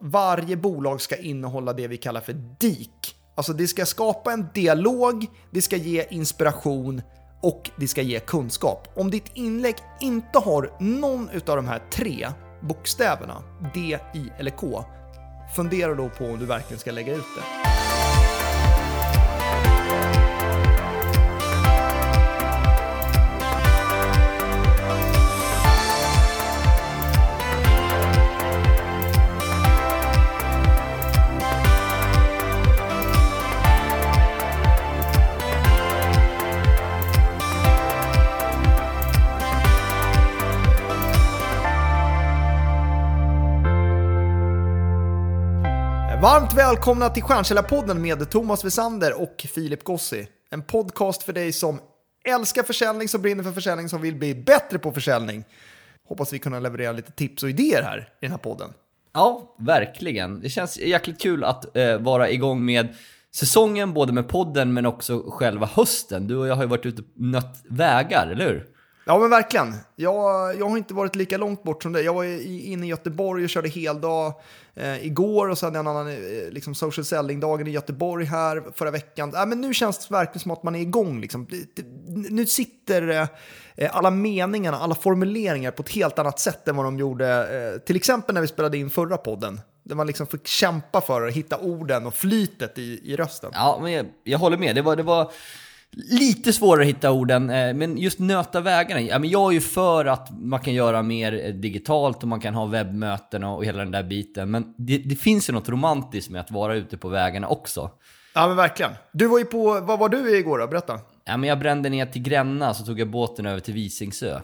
varje bolag ska innehålla det vi kallar för DIK. Alltså det ska skapa en dialog, det ska ge inspiration och det ska ge kunskap. Om ditt inlägg inte har någon av de här tre bokstäverna, D, I eller K, fundera då på om du verkligen ska lägga ut det. Varmt välkomna till Stjärnkällarpodden med Thomas Wessander och Filip Gossi. En podcast för dig som älskar försäljning, som brinner för försäljning, som vill bli bättre på försäljning. Hoppas vi kunna leverera lite tips och idéer här i den här podden. Ja, verkligen. Det känns jäkligt kul att eh, vara igång med säsongen, både med podden men också själva hösten. Du och jag har ju varit ute och nött vägar, eller hur? Ja men verkligen. Jag, jag har inte varit lika långt bort som dig. Jag var inne i Göteborg och körde heldag eh, igår och så hade jag en annan eh, liksom social selling-dagen i Göteborg här förra veckan. Äh, men nu känns det verkligen som att man är igång. Liksom. Nu sitter eh, alla meningarna, alla formuleringar på ett helt annat sätt än vad de gjorde eh, till exempel när vi spelade in förra podden. Där man liksom fick kämpa för att hitta orden och flytet i, i rösten. Ja, men jag, jag håller med. Det var... Det var Lite svårare att hitta orden, eh, men just nöta vägarna. Ja, men jag är ju för att man kan göra mer eh, digitalt och man kan ha webbmöten och hela den där biten. Men det, det finns ju något romantiskt med att vara ute på vägarna också. Ja men verkligen. Du var ju på, vad var du igår då? Berätta. Ja, men jag brände ner till Gränna så tog jag båten över till Visingsö.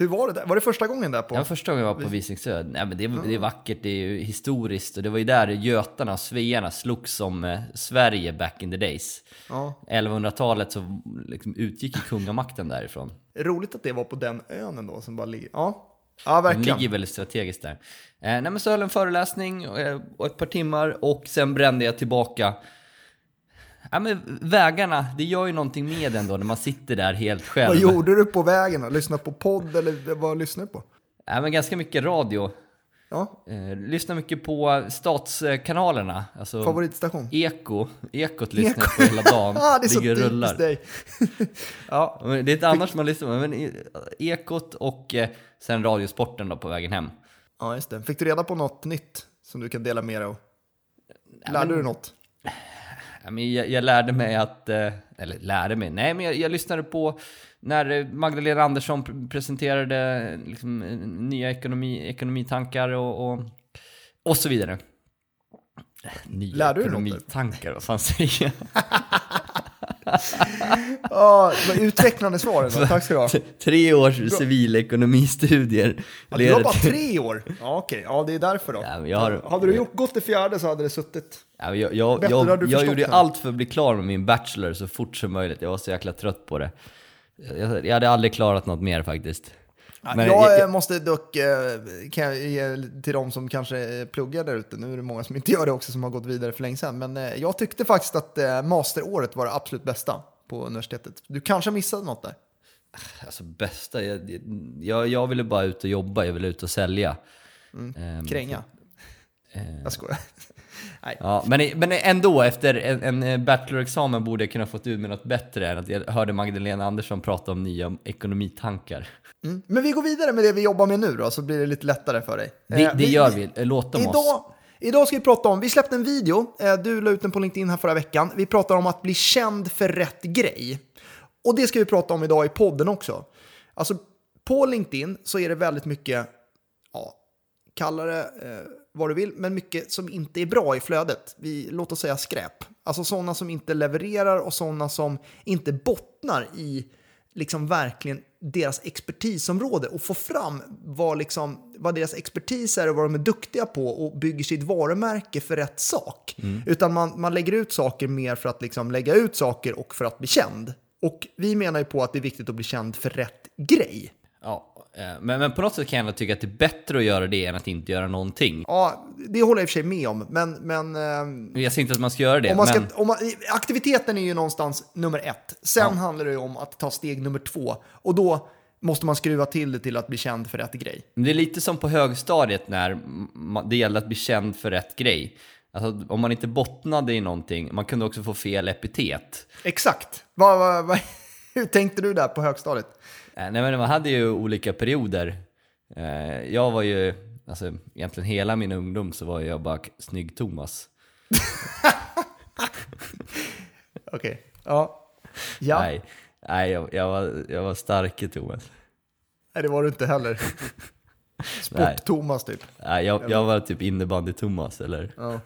Hur var det där? Var det första gången där på? Ja, första gången jag var på Visingsö. Nej, men det, är, det är vackert, det är historiskt och det var ju där götarna och svearna slogs om eh, Sverige back in the days. Ja. 1100-talet så liksom utgick kungamakten därifrån. Roligt att det var på den ön ändå som bara ligger... Ja, Ja, verkligen. Den ligger väldigt strategiskt där. Eh, nej, men så höll en föreläsning och, eh, och ett par timmar och sen brände jag tillbaka Ja, men vägarna, det gör ju någonting med ändå när man sitter där helt själv. Vad gjorde du på vägen? Lyssnade på podd eller vad lyssnade du på? Ja, men ganska mycket radio. Ja. Eh, lyssnar mycket på statskanalerna. Alltså Favoritstation? Eko. Ekot lyssnar jag på hela dagen. ah, det är så typiskt rullar. dig. ja, det är inte annars man lyssnar på. Men Ekot och eh, sen Radiosporten då på vägen hem. Ja, just det. Fick du reda på något nytt som du kan dela med dig av? Lärde ja, men, du något? Jag, jag lärde mig att, eh, eller lärde mig, nej men jag, jag lyssnade på när Magdalena Andersson presenterade liksom, nya ekonomi, ekonomitankar och, och, och så vidare. Nya Lärde ekonomitankar, vad fan säger jag? ja, det var utvecklande svar ändå. Tack ska du ha. Tre års civilekonomistudier. Ja, det var bara tre år? Ja, okej. Ja, det är därför då. Ja, har, hade du gjort, gått det fjärde så hade det suttit... Ja, jag jag, jag, jag gjorde här. allt för att bli klar med min bachelor så fort som möjligt. Jag var så jäkla trött på det. Jag, jag hade aldrig klarat något mer faktiskt. Men, jag, jag, måste dock, eh, kan jag ge till de som kanske pluggar där ute, nu är det många som inte gör det också som har gått vidare för länge sedan, men eh, jag tyckte faktiskt att eh, masteråret var det absolut bästa på universitetet. Du kanske missade något där? Alltså bästa, jag, jag, jag ville bara ut och jobba, jag ville ut och sälja. Mm. Um, Kränga. Uh, jag skojar. Nej. Ja, men, men ändå, efter en, en bachelorexamen borde jag kunna fått ut med något bättre än att jag hörde Magdalena Andersson prata om nya ekonomitankar. Mm. Men vi går vidare med det vi jobbar med nu då, så blir det lite lättare för dig. Det, eh, det vi, gör vi, låt dem idag, oss. Idag ska vi prata om, vi släppte en video, eh, du la ut den på LinkedIn här förra veckan. Vi pratar om att bli känd för rätt grej. Och det ska vi prata om idag i podden också. Alltså på LinkedIn så är det väldigt mycket, ja, kalla det eh, vad du vill, men mycket som inte är bra i flödet. Vi, låt oss säga skräp. Alltså sådana som inte levererar och sådana som inte bottnar i liksom verkligen deras expertisområde och få fram vad, liksom, vad deras expertis är och vad de är duktiga på och bygger sitt varumärke för rätt sak. Mm. Utan man, man lägger ut saker mer för att liksom lägga ut saker och för att bli känd. Och vi menar ju på att det är viktigt att bli känd för rätt grej. Ja, men, men på något sätt kan jag ändå tycka att det är bättre att göra det än att inte göra någonting. Ja, det håller jag i och för sig med om. Men, men, eh, jag säger inte att man ska göra det. Om man ska, om man, aktiviteten är ju någonstans nummer ett. Sen ja. handlar det ju om att ta steg nummer två. Och då måste man skruva till det till att bli känd för rätt grej. Men Det är lite som på högstadiet när det gällde att bli känd för rätt grej. Alltså, om man inte bottnade i någonting, man kunde också få fel epitet. Exakt. Vad, vad, vad, hur tänkte du där på högstadiet? Eh, Nej men man hade ju olika perioder. Eh, Jag var ju, alltså egentligen hela min ungdom så var jag bara Snygg-Thomas. Okej. Ja. Ja. Nej. Nej, nej jag, jag, var, jag var starke Thomas. det var du inte heller. Nej. Sport-Thomas typ. Nej, jag, jag var typ innebandy-Thomas eller? Ja.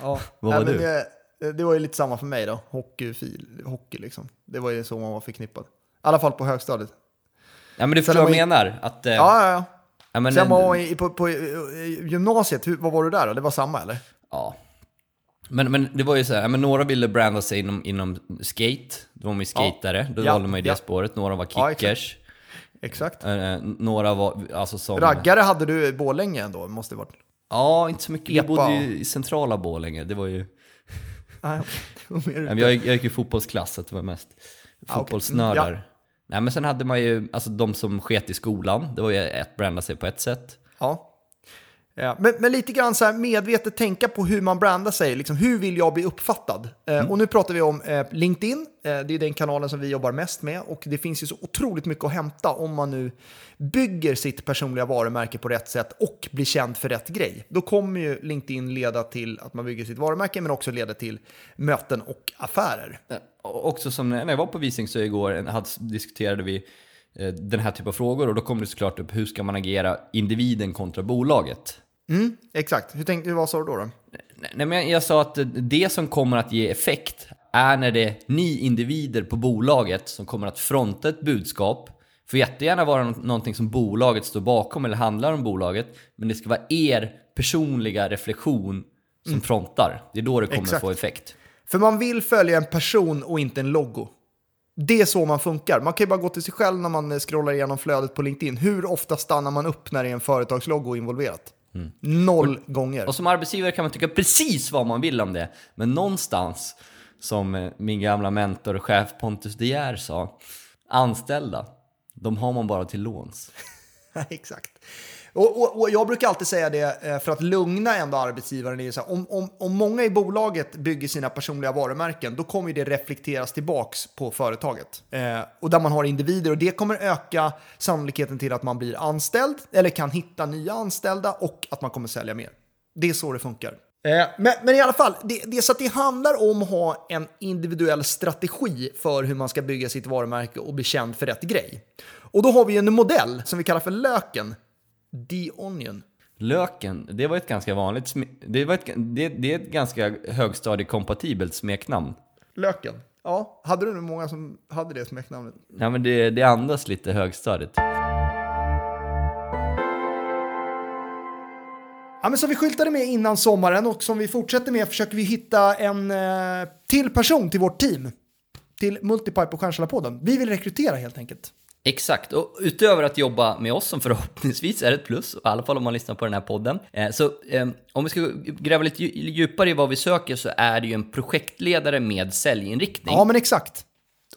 ja. Vad Nej, var men du? Det, det var ju lite samma för mig då. Hockeyfil, hockey liksom. Det var ju så man var förknippad. I alla fall på högstadiet. Ja men du förstår vad jag menar? Att, eh, Ja, ja, ja. ja, men, Sen eh, var i, på, på eh, gymnasiet, hur, vad var du där då? Det var samma eller? Ja. Men, men det var ju så här, ja, men några ville branda sig inom, inom skate, då var man ju skatare, då Ja. valde man ju det Ja. spåret. Några var Ja, exakt. kickers, Exakt. eh, några var alltså som... Raggare hade du i Borlänge ändå, måste det varit. Ja, inte så mycket. Vi Epa. bodde ju i centrala Borlänge. Det var ju... Nej, det var mer Nej, men Jag, jag gick ju fotbollsklass, så det var mest okej. fotbollsnördar. Nej, men sen hade man ju, alltså de som sket i skolan, det var ju ett branda sig på ett sätt. Ja. Ja, men, men lite grann så medvetet tänka på hur man brandar sig. Liksom, hur vill jag bli uppfattad? Eh, Och nu pratar vi om eh, LinkedIn. Eh, det är den kanalen som vi jobbar mest med. Och det finns ju så otroligt mycket att hämta om man nu bygger sitt personliga varumärke på rätt sätt och blir känd för rätt grej. Då kommer ju LinkedIn leda till att man bygger sitt varumärke men också leda till möten och affärer. Och Också som när jag var på Visingsö igår hade, diskuterade vi den här typen av frågor och då kom det såklart upp hur ska man agera individen kontra bolaget. Mm, exakt. Hur tänkte du? Vad sa du då? då? Nej, men jag sa att det som kommer att ge effekt är när det är ni individer på bolaget som kommer att fronta ett budskap. Får jättegärna vara nå- någonting som bolaget står bakom eller handlar om bolaget, men det ska vara er personliga reflektion som frontar. Det är då det kommer Exakt. få effekt. För man vill följa en person och inte en logo. Det är så man funkar. Man kan ju bara gå till sig själv när man eh, scrollar igenom flödet på LinkedIn. Hur ofta stannar man upp när det är en företagslogo involverat? Noll gånger. Och som arbetsgivare kan man tycka precis vad man vill om det, men någonstans, som eh, min gamla mentor och chef Pontus De Geer sa, anställda, de har man bara till låns. Exakt. Och, och, och jag brukar alltid säga det eh, för att lugna ändå arbetsgivaren. Är så här, om, om, om många i bolaget bygger sina personliga varumärken, då kommer det reflekteras tillbaks på företaget. Eh, och där man har individer och det kommer öka sannolikheten till att man blir anställd eller kan hitta nya anställda och att man kommer sälja mer. Det är så det funkar. Eh, Men, men i alla fall, det, det är så att det handlar om att ha en individuell strategi för hur man ska bygga sitt varumärke och bli känd för rätt grej. Och då har vi en modell som vi kallar för löken, The Onion. Löken, det var ett ganska vanligt, det, var ett, det, det är ett ganska högstadiekompatibelt smeknamn. Löken. Ja, hade du nu många som hade det smeknamnet? Ja men det, det andas lite högstadiet. Ja, men som vi skyltade med innan sommaren och som vi fortsätter med försöker vi hitta en eh, till person till vårt team. Till Multipipe och Stjärnsala-podden. Vi vill rekrytera helt enkelt. Exakt, och utöver att jobba med oss som förhoppningsvis är ett plus, i alla fall om man lyssnar på den här podden, eh, så eh, om vi ska gräva lite dju- djupare i vad vi söker så är det ju en projektledare med säljinriktning. Ja, men exakt.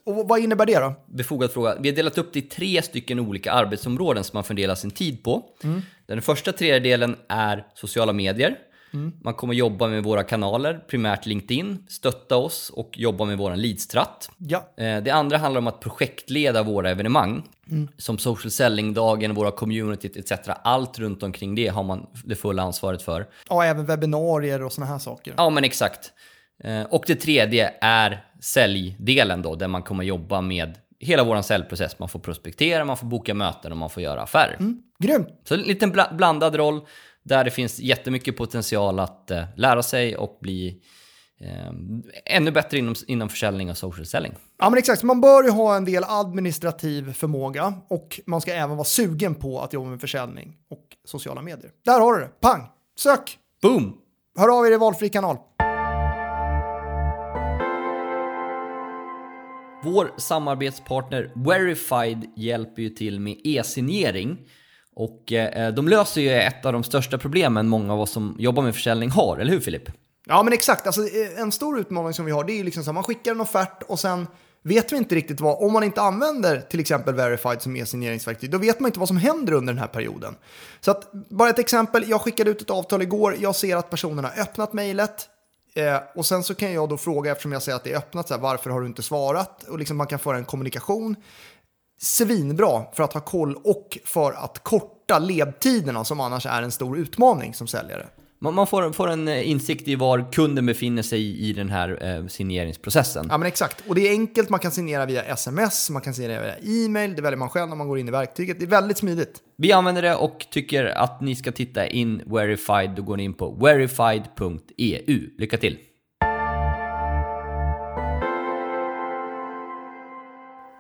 Och vad innebär det då? Befogad fråga. Vi har delat upp det i tre stycken olika arbetsområden som man fördelar sin tid på. Den första tredjedelen är sociala medier. Man kommer jobba med våra kanaler, primärt LinkedIn, stötta oss och jobba med vår leadstratt. Ja, Eh, Det andra handlar om att projektleda våra evenemang. Som social selling-dagen, våra communityt etc. Allt runt omkring det har man det fulla ansvaret för. ja även webbinarier och sådana här saker. Ja, men exakt. Eh, Och det tredje är säljdelen då, där man kommer jobba med hela vår säljprocess. Man får prospektera, man får boka möten och man får göra affärer. Grymt. Så en liten bla- blandad roll där det finns jättemycket potential att eh, lära sig och bli eh, ännu bättre inom, inom försäljning och social selling. Ja, men exakt. Man bör ju ha en del administrativ förmåga och man ska även vara sugen på att jobba med försäljning och sociala medier. Där har du det. Pang! Sök! Boom! Hör av er i valfri kanal. Vår samarbetspartner Verified hjälper ju till med e-signering. Och eh, eh, de löser ju ett av de största problemen många av oss som jobbar med försäljning har, eller hur Filip? Ja, men exakt. Alltså, eh, en stor utmaning som vi har det är ju liksom så här, man skickar en offert och sen vet vi inte riktigt vad, om man inte använder till exempel Verified som e-signeringsverktyg, då vet man inte vad som händer under den här perioden. Så att, bara ett exempel, jag skickade ut ett avtal igår, jag ser att personen har öppnat mejlet, Eh, och sen så kan jag då fråga, eftersom jag ser att det är öppnat, så här, varför har du inte svarat? Och liksom man kan föra en kommunikation. Svinbra för att ha koll och för att korta ledtiderna som annars är en stor utmaning som säljare. Man, får, får en eh, insikt i var kunden befinner sig i, i den här eh, signeringsprocessen. Ja men exakt, och det är enkelt, man kan signera via sms, man kan signera via e-mail, det väljer man själv när man går in i verktyget. Det är väldigt smidigt. Vi använder det och tycker att ni ska titta in Verified. Då går ni in på verified.eu. Lycka till!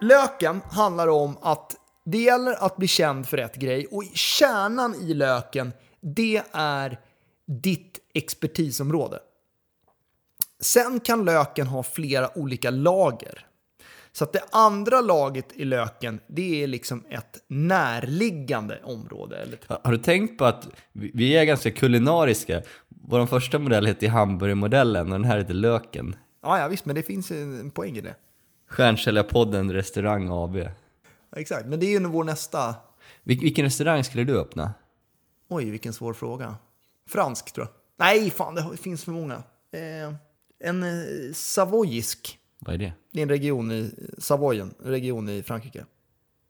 Löken handlar om att det gäller att bli känd för rätt grej och kärnan i löken, det är ditt expertisområde. Sen kan löken ha flera olika lager. Så att det andra laget i löken, det är liksom ett närliggande område. Eller Har har du tänkt på att vi vi är ganska kulinariska? Vår första modell heter hamburgermodellen och den här heter Löken. ja, ja, visst, men det finns en poäng i det. Stjärnsäljarpodden Restaurang AB. Exakt, men det är ju vår nästa... Vil- vilken restaurang skulle du öppna? Oj, vilken svår fråga. Fransk, tror jag. Nej, fan, det finns för många. Eh, en eh, savoyisk. Vad är det? Det är en region i Savoyen, en region i Frankrike.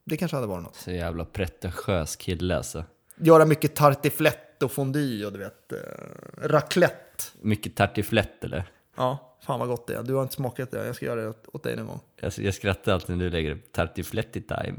Det kanske hade varit något. Så jävla pretentiös kille alltså. Göra mycket tartiflette och fondue och du vet, eh, raclette. Mycket tartiflett eller? Ja, fan vad gott det är. Du har inte smakat det, jag ska göra det åt, dig någon gång. Jag, jag skrattar alltid när du lägger upp tartiflett i time.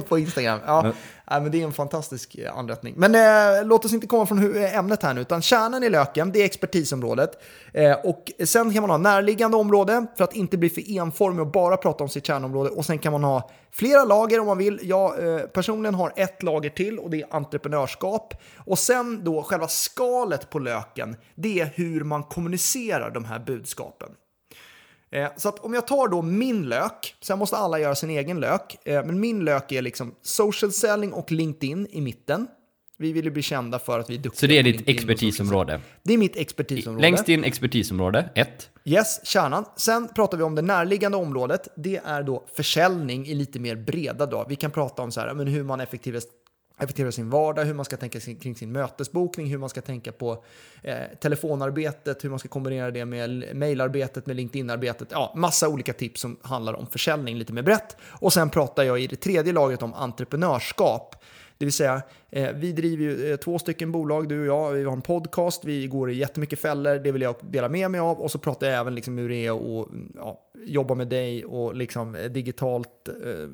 På Instagram. Ja, Men- ja, men det är en fantastisk eh, anrättning. Men eh, låt oss inte komma från eh, ämnet här nu, utan kärnan i löken, det är expertisområdet. Eh, och sen kan man ha närliggande område för att inte bli för enformig och bara prata om sitt kärnområde. Och sen kan man ha flera lager om man vill. Jag eh, personligen har ett lager till och det är entreprenörskap. Och sen då själva skalet på löken, det är hur man kommunicerar de här budskapen. Eh, Så att om jag tar då min lök, sen måste alla göra sin egen lök, eh, men min lök är liksom social selling och LinkedIn i mitten. Vi vill ju bli kända för att vi är duktiga Så det är ditt expertisområde. Det är mitt expertisområde. Längst in expertisområde, ett. Yes, kärnan. Sen pratar vi om det närliggande området. Det är då försäljning i lite mer breda drag. Vi kan prata om så här, men hur man effektivast effektiverar sin vardag, hur man ska tänka kring sin mötesbokning, hur man ska tänka på eh, telefonarbetet, hur man ska kombinera det med mejlarbetet, med LinkedIn-arbetet. Ja, massa olika tips som handlar om försäljning lite mer brett. Och sen pratar jag i det tredje laget om entreprenörskap. Det vill säga, eh, vi driver ju eh, två stycken bolag, du och jag. Vi har en podcast, vi går i jättemycket fällor, det vill jag dela med mig av. Och så pratar jag även liksom hur det är att ja, jobba med dig och liksom eh, digitalt. Eh,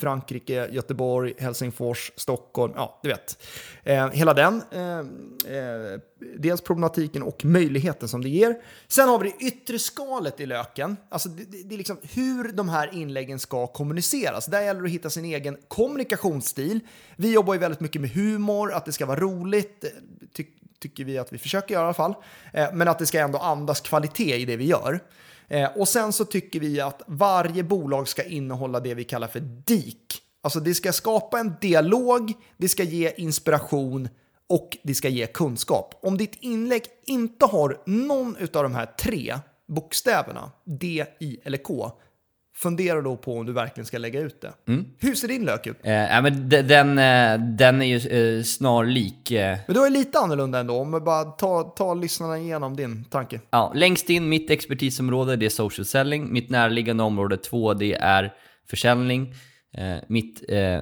Frankrike, Göteborg, Helsingfors, Stockholm, ja du vet. Eh, hela den. Eh, eh, dels problematiken och möjligheten som det ger. Sen har vi det yttre skalet i löken. Alltså det, det, det är liksom hur de här inläggen ska kommuniceras. Där gäller det att hitta sin egen kommunikationsstil. Vi jobbar ju väldigt mycket med humor, att det ska vara roligt. Eh, Ty, tycker vi att vi försöker göra i alla fall. Eh, men att det ska ändå andas kvalitet i det vi gör. Eh, och sen så tycker vi att varje bolag ska innehålla det vi kallar för DIK. Alltså det ska skapa en dialog, det ska ge inspiration och det ska ge kunskap. Om ditt inlägg inte har någon av de här tre bokstäverna, D, I eller K, fundera då på om du verkligen ska lägga ut det. Hur ser din lök ut? Eh, men de- den, eh, den är ju eh, snarlik... Eh, Men du är lite annorlunda ändå, om bara tar ta lyssnarna igenom din tanke. ja, längst in, mitt expertisområde, det är social selling. Mitt närliggande område två, det är försäljning. Eh, mitt eh,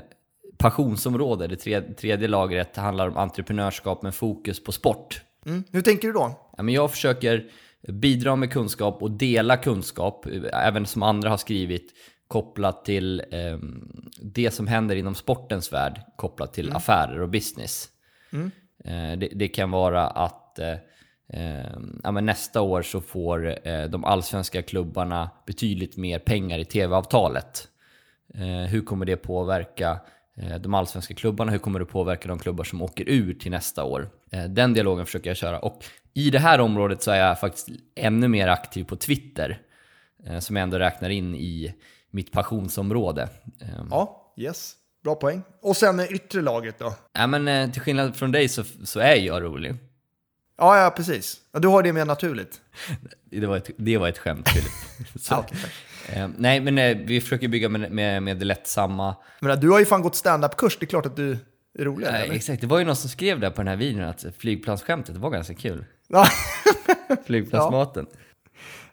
passionsområde, det tredje, tredje lagret, handlar om entreprenörskap med fokus på sport. Mm. Hur tänker du då? Ja, men jag försöker bidra med kunskap och dela kunskap, även som andra har skrivit, kopplat till eh, det som händer inom sportens värld, kopplat till affärer och business. Eh, det, det kan vara att eh, eh, ja, nästa år så får eh, de allsvenska klubbarna betydligt mer pengar i tv-avtalet. Eh, hur kommer det påverka eh, de allsvenska klubbarna? Hur kommer det påverka de klubbar som åker ur till nästa år? Den dialogen försöker jag köra. Och i det här området så är jag faktiskt ännu mer aktiv på Twitter. Eh, som jag ändå räknar in i mitt passionsområde. Eh, Ja, yes. Bra poäng. Och sen det yttre laget då? ja, men, eh, till skillnad från dig så, så är jag rolig. Ja, ja, precis. Ja, du har det mer naturligt. Det var ett, det var ett skämt, Filip. Ja. Eh, nej, men eh, vi försöker bygga med, med, med det lättsamma. Men du har ju fan gått stand-up-kurs, det är klart att du är. Nej, eller? exakt, det var ju någon som skrev där på den här videon att flygplansskämtet var ganska kul. Ja. Flygplansmaten.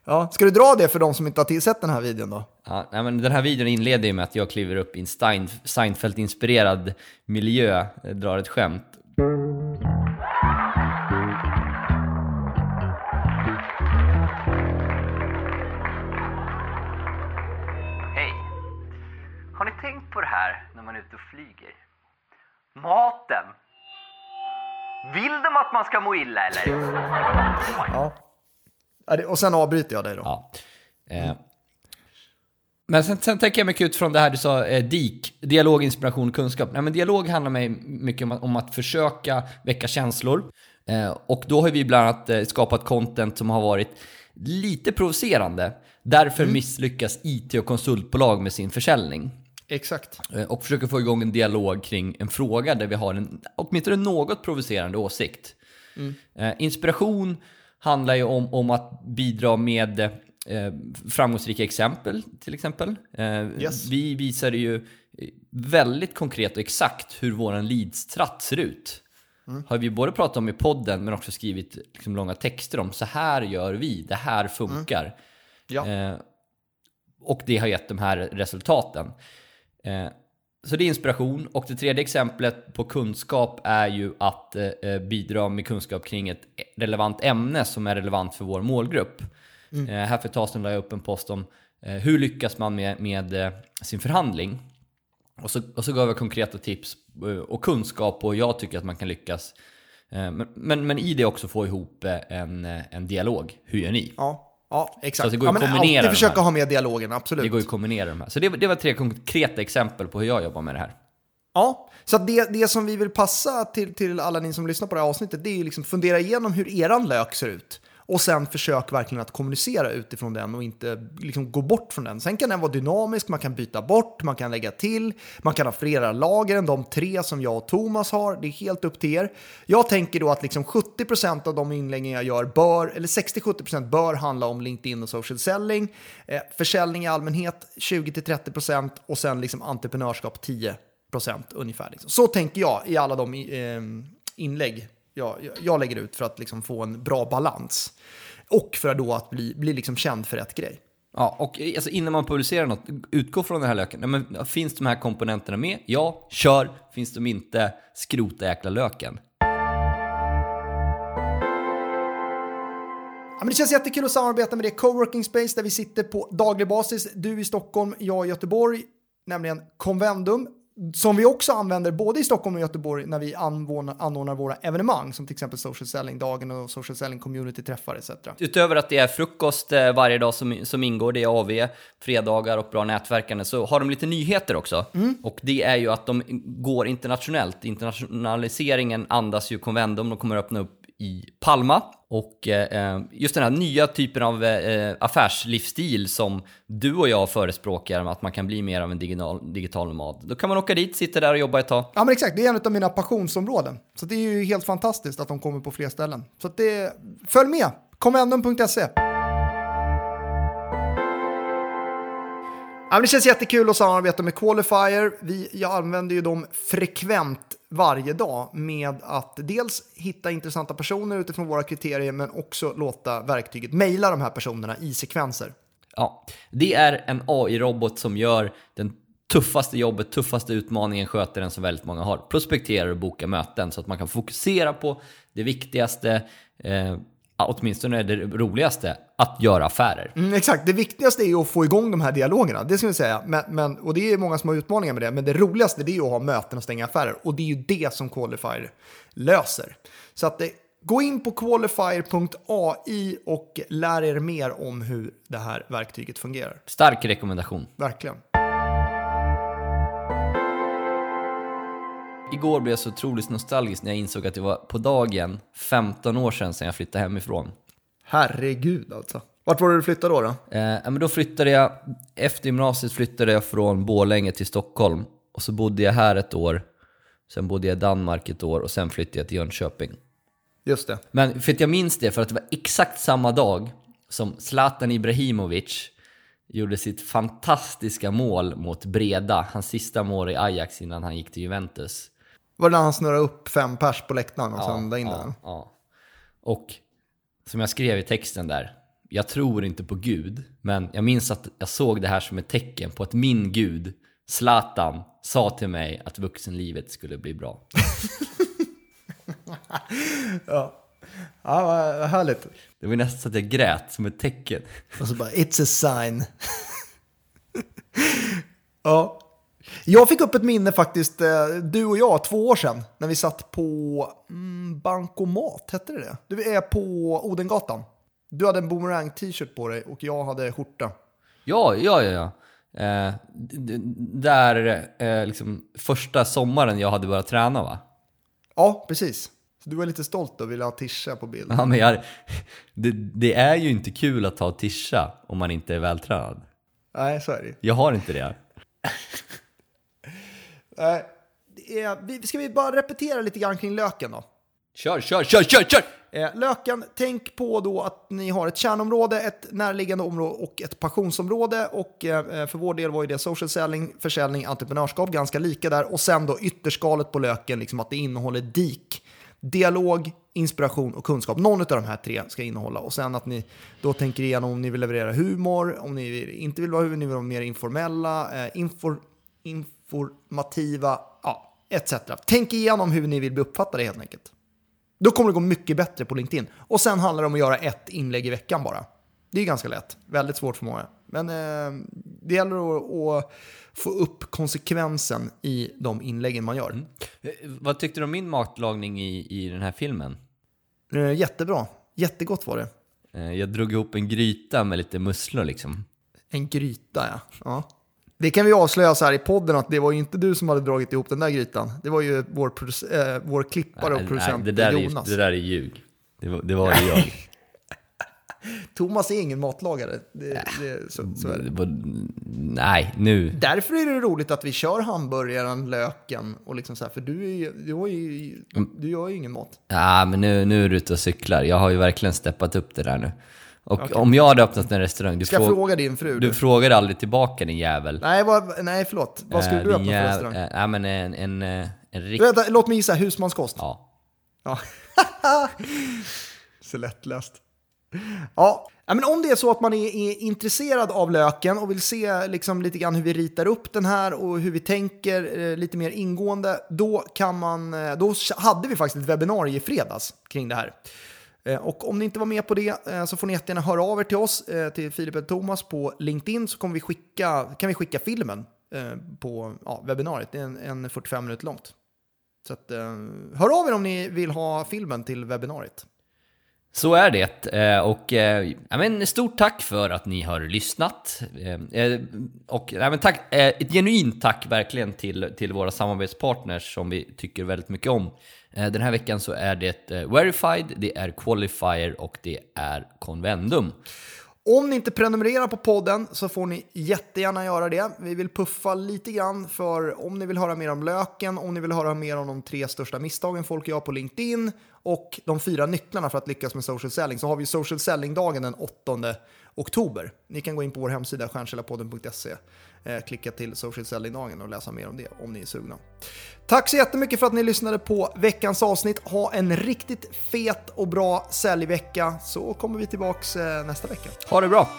ja. Ska du dra det för de som inte har sett den här videon då? Ja, nej, men den här videon inleder ju med att jag kliver upp i en Stein, Seinfeld-inspirerad miljö, eh, drar ett skämt. Hej! Har ni tänkt på det här när man är ute och flyger? Maten! Vill de att man ska må illa eller? Ja. Och sen avbryter jag dig då. Ja. Eh. Men sen, sen tänker jag mycket utifrån det här du sa, eh, DIK, dialog, inspiration, kunskap. Nej, men dialog handlar mig mycket om att, om att försöka väcka känslor. Eh, och då har vi bland annat eh, skapat content som har varit lite provocerande. Därför misslyckas IT och konsultbolag med sin försäljning. Exakt. Eh, och försöker få igång en dialog kring en fråga där vi har en åtminstone något provocerande åsikt. Eh, inspiration handlar ju om, om att bidra med eh, framgångsrika exempel till exempel. Eh, Yes. Vi visade ju väldigt konkret och exakt hur vår leadstratt ser ut. Har vi både pratat om i podden men också skrivit liksom långa texter om så här gör vi, det här funkar. Ja. Eh, och det har gett de här resultaten. Eh, så det är inspiration. Och det tredje exemplet på kunskap är ju att eh, eh, bidra med kunskap kring ett relevant ämne som är relevant för vår målgrupp. Eh, här för ett tag sedan la jag upp en post om hur lyckas man med, med sin förhandling. Och så, och så gav jag konkreta tips och kunskap och jag tycker att man kan lyckas. Men, men, men i det också få ihop en, en dialog. Hur gör ni? Ja, ja exakt. Så det går ja, att kombinera alltid försöka ha med dialogen, absolut. Det går att kombinera de här. Så det, det var tre konkreta exempel på hur jag jobbar med det här. Ja, så det, det som vi vill passa till, till alla ni som lyssnar på det här avsnittet, det är ju liksom fundera igenom hur eran lök ser ut. Och sen försök verkligen att kommunicera utifrån den och inte liksom gå bort från den. Sen kan den vara dynamisk, man kan byta bort, man kan lägga till, man kan ha flera lager än de tre som jag och Thomas har. Det är helt upp till er. Jag tänker då att liksom 70% av de inläggen jag gör bör, eller 60-70% bör handla om LinkedIn och social selling. Eh, försäljning i allmänhet 20-30% och sen liksom entreprenörskap 10% ungefär. Liksom. Så tänker jag i alla de eh, inlägg jag, jag, lägger ut för att liksom få en bra balans. Och för att då att bli, bli liksom känd för rätt grej. Ja, och alltså innan man publicerar något, utgå från den här löken. Nej, men, finns de här komponenterna med? Ja, kör. Finns de inte? Skrota jäkla löken. Ja, men det känns jättekul att samarbeta med det coworking space där vi sitter på daglig basis. Du i Stockholm, jag i Göteborg, nämligen Convendum. Som vi också använder både i Stockholm och Göteborg när vi anordnar, våra evenemang som till exempel Social Selling-dagen och Social Selling Community-träffar etc. Utöver att det är frukost eh, varje dag som, som ingår, det är AV, fredagar och bra nätverkande, så har de lite nyheter också. Och det är ju att de går internationellt. Internationaliseringen andas ju Convendum, de kommer öppna upp i Palma. Och eh, eh, just den här nya typen av eh, affärslivsstil som du och jag förespråkar, att man kan bli mer av en digital, digital nomad. Då kan man åka dit, sitta där och jobba ett tag. Ja men exakt, det är en av mina passionsområden. Så det är ju helt fantastiskt att de kommer på fler ställen. Så att det, följ med, Commendum.se Ja, det känns jättekul att samarbeta med Qualifier. Vi, jag använder ju dem frekvent varje dag med att dels hitta intressanta personer utifrån våra kriterier men också låta verktyget mejla de här personerna i sekvenser. Ja, det är en AI-robot som gör den tuffaste jobbet, tuffaste utmaningen sköter den som väldigt många har. Prospekterar och bokar möten så att man kan fokusera på det viktigaste, eh, åtminstone det roligaste, att göra affärer. Mm, exakt, det viktigaste är ju att få igång de här dialogerna, det ska vi säga. Men, men, och det är många som har utmaningar med det, men det roligaste det är ju att ha möten och stänga affärer. Och det är ju det som Qualifier löser. Så att det, gå in på qualifier.ai och lär er mer om hur det här verktyget fungerar. Stark rekommendation. Verkligen. Igår blev jag så otroligt nostalgisk när jag insåg att det var på dagen 15 år sedan sedan jag flyttade hemifrån. Herregud alltså. Vart var det du flyttade då? då? Eh, men då flyttade jag, efter gymnasiet flyttade jag från Borlänge till Stockholm. Och så bodde jag här ett år, sen bodde jag i Danmark ett år och sen flyttade jag till Jönköping. Just det. Men för att jag minns det, för att det var exakt samma dag som Zlatan Ibrahimovic gjorde sitt fantastiska mål mot Breda, hans sista mål i Ajax innan han gick till Juventus. Var det när han snurrade upp fem pers på läktaren och sen där in ja, den? ja. Och som jag skrev i texten där, jag tror inte på Gud, men jag minns att jag såg det här som ett tecken på att min Gud, Zlatan, sa till mig att vuxenlivet skulle bli bra. Ja. Ja, vad härligt. Det var nästan så att jag grät som ett tecken. Och så bara, it's a sign. ja. Jag fick upp ett minne faktiskt, eh, du och jag, två år sedan, när vi satt på mm, Bankomat, hette det det? Du är på Odengatan. Du hade en boomerang t-shirt på dig och jag hade skjorta. Ja, ja, ja. ja. Eh, där, eh, liksom, första sommaren jag hade börjat träna va? Ja, precis. Så du var lite stolt och ville ha Tisha på bild. Ja, men jag, det, det är ju inte kul att ta tisha om man inte är vältränad. Nej, så är det. Jag har inte det. Eh, Ska vi bara repetera lite grann kring löken då? Kör, kör, kör, kör, kör! Eh, Löken, tänk på då att ni har ett kärnområde, ett närliggande område och ett passionsområde. Och eh, för vår del var ju det social selling, försäljning, entreprenörskap, ganska lika där. Och sen då ytterskalet på löken, liksom att det innehåller DIK. Dialog, inspiration och kunskap. Någon av de här tre ska innehålla. Och sen att ni då tänker igenom om ni vill leverera humor, om ni inte vill vara humor, ni vill vara mer informella, eh, infor, informativa, ja, etc. Tänk igenom hur ni vill bli uppfattade helt enkelt. Då kommer det gå mycket bättre på LinkedIn. Och sen handlar det om att göra ett inlägg i veckan bara. Det är ganska lätt. Väldigt svårt för många. Men eh, det gäller att, att få upp konsekvensen i de inläggen man gör. Eh, Vad tyckte du om min matlagning i, i den här filmen? Eh, jättebra. Jättegott var det. Eh, Jag drog ihop en gryta med lite musslor liksom. En gryta, ja. ja. Det kan vi avslöja så här i podden att det var ju inte du som hade dragit ihop den där grytan. Det var ju vår, eh, vår klippare och Nej, producent det, där Jonas. är, det där är ljug. Det var, det var ju jag. Thomas är ingen matlagare. Det, det, så, så är det. Nej, nu. Därför är det roligt att vi kör hamburgaren, löken och liksom så här, för du, är, ju- du, har ju, du gör ju ingen mat. Ja, men nu, nu är du ute och cyklar. Jag har ju verkligen steppat upp det där nu. Och om jag hade öppnat en restaurang, du, Ska jag frå- fråga din fru? du Du? frågade aldrig tillbaka din jävel. Nej, vad, nej, förlåt. Vad skulle Eh, du öppna för jäv- restaurang? eh, Ja, men en, en, eh, en riktig... Vänta, låt mig gissa, husmanskost. Ja. Ja. så lättlöst. Ja. ja, men om det är så att man är, är intresserad av löken och vill se liksom lite grann hur vi ritar upp den här och hur vi tänker eh, lite mer ingående, då, kan man, då hade vi faktiskt ett webbinarie i fredags kring det här. Eh, och om ni inte var med på det eh, så får ni jättegärna höra av er till oss, eh, till Filip och Thomas på LinkedIn så kommer vi skicka, kan vi skicka filmen på ja, webbinariet. Det är en, en 45 minuter långt. Så att, hör av er om ni vill ha filmen till webbinariet. Så är det. Och ja, men, stort tack för att ni har lyssnat. Och ja, men tack, ett genuint tack verkligen till, till våra samarbetspartners som vi tycker väldigt mycket om. Eh, den här veckan så är det eh, Verified, det är Qualifier och det är Convendum. Om ni inte prenumererar på podden så får ni jättegärna göra det. Vi vill puffa lite grann för om ni vill höra mer om löken, om ni vill höra mer om de tre största misstagen folk gör på LinkedIn och de fyra nycklarna för att lyckas med social selling så har vi social selling-dagen den 8 oktober. Ni kan gå in på vår hemsida stjärnkällarpodden.se, Eh, klicka till social selling-dagen och läsa mer om det om ni är sugna. Tack så jättemycket för att ni lyssnade på veckans avsnitt. Ha en riktigt fet och bra säljvecka så kommer vi tillbaks eh, nästa vecka. Ha det bra!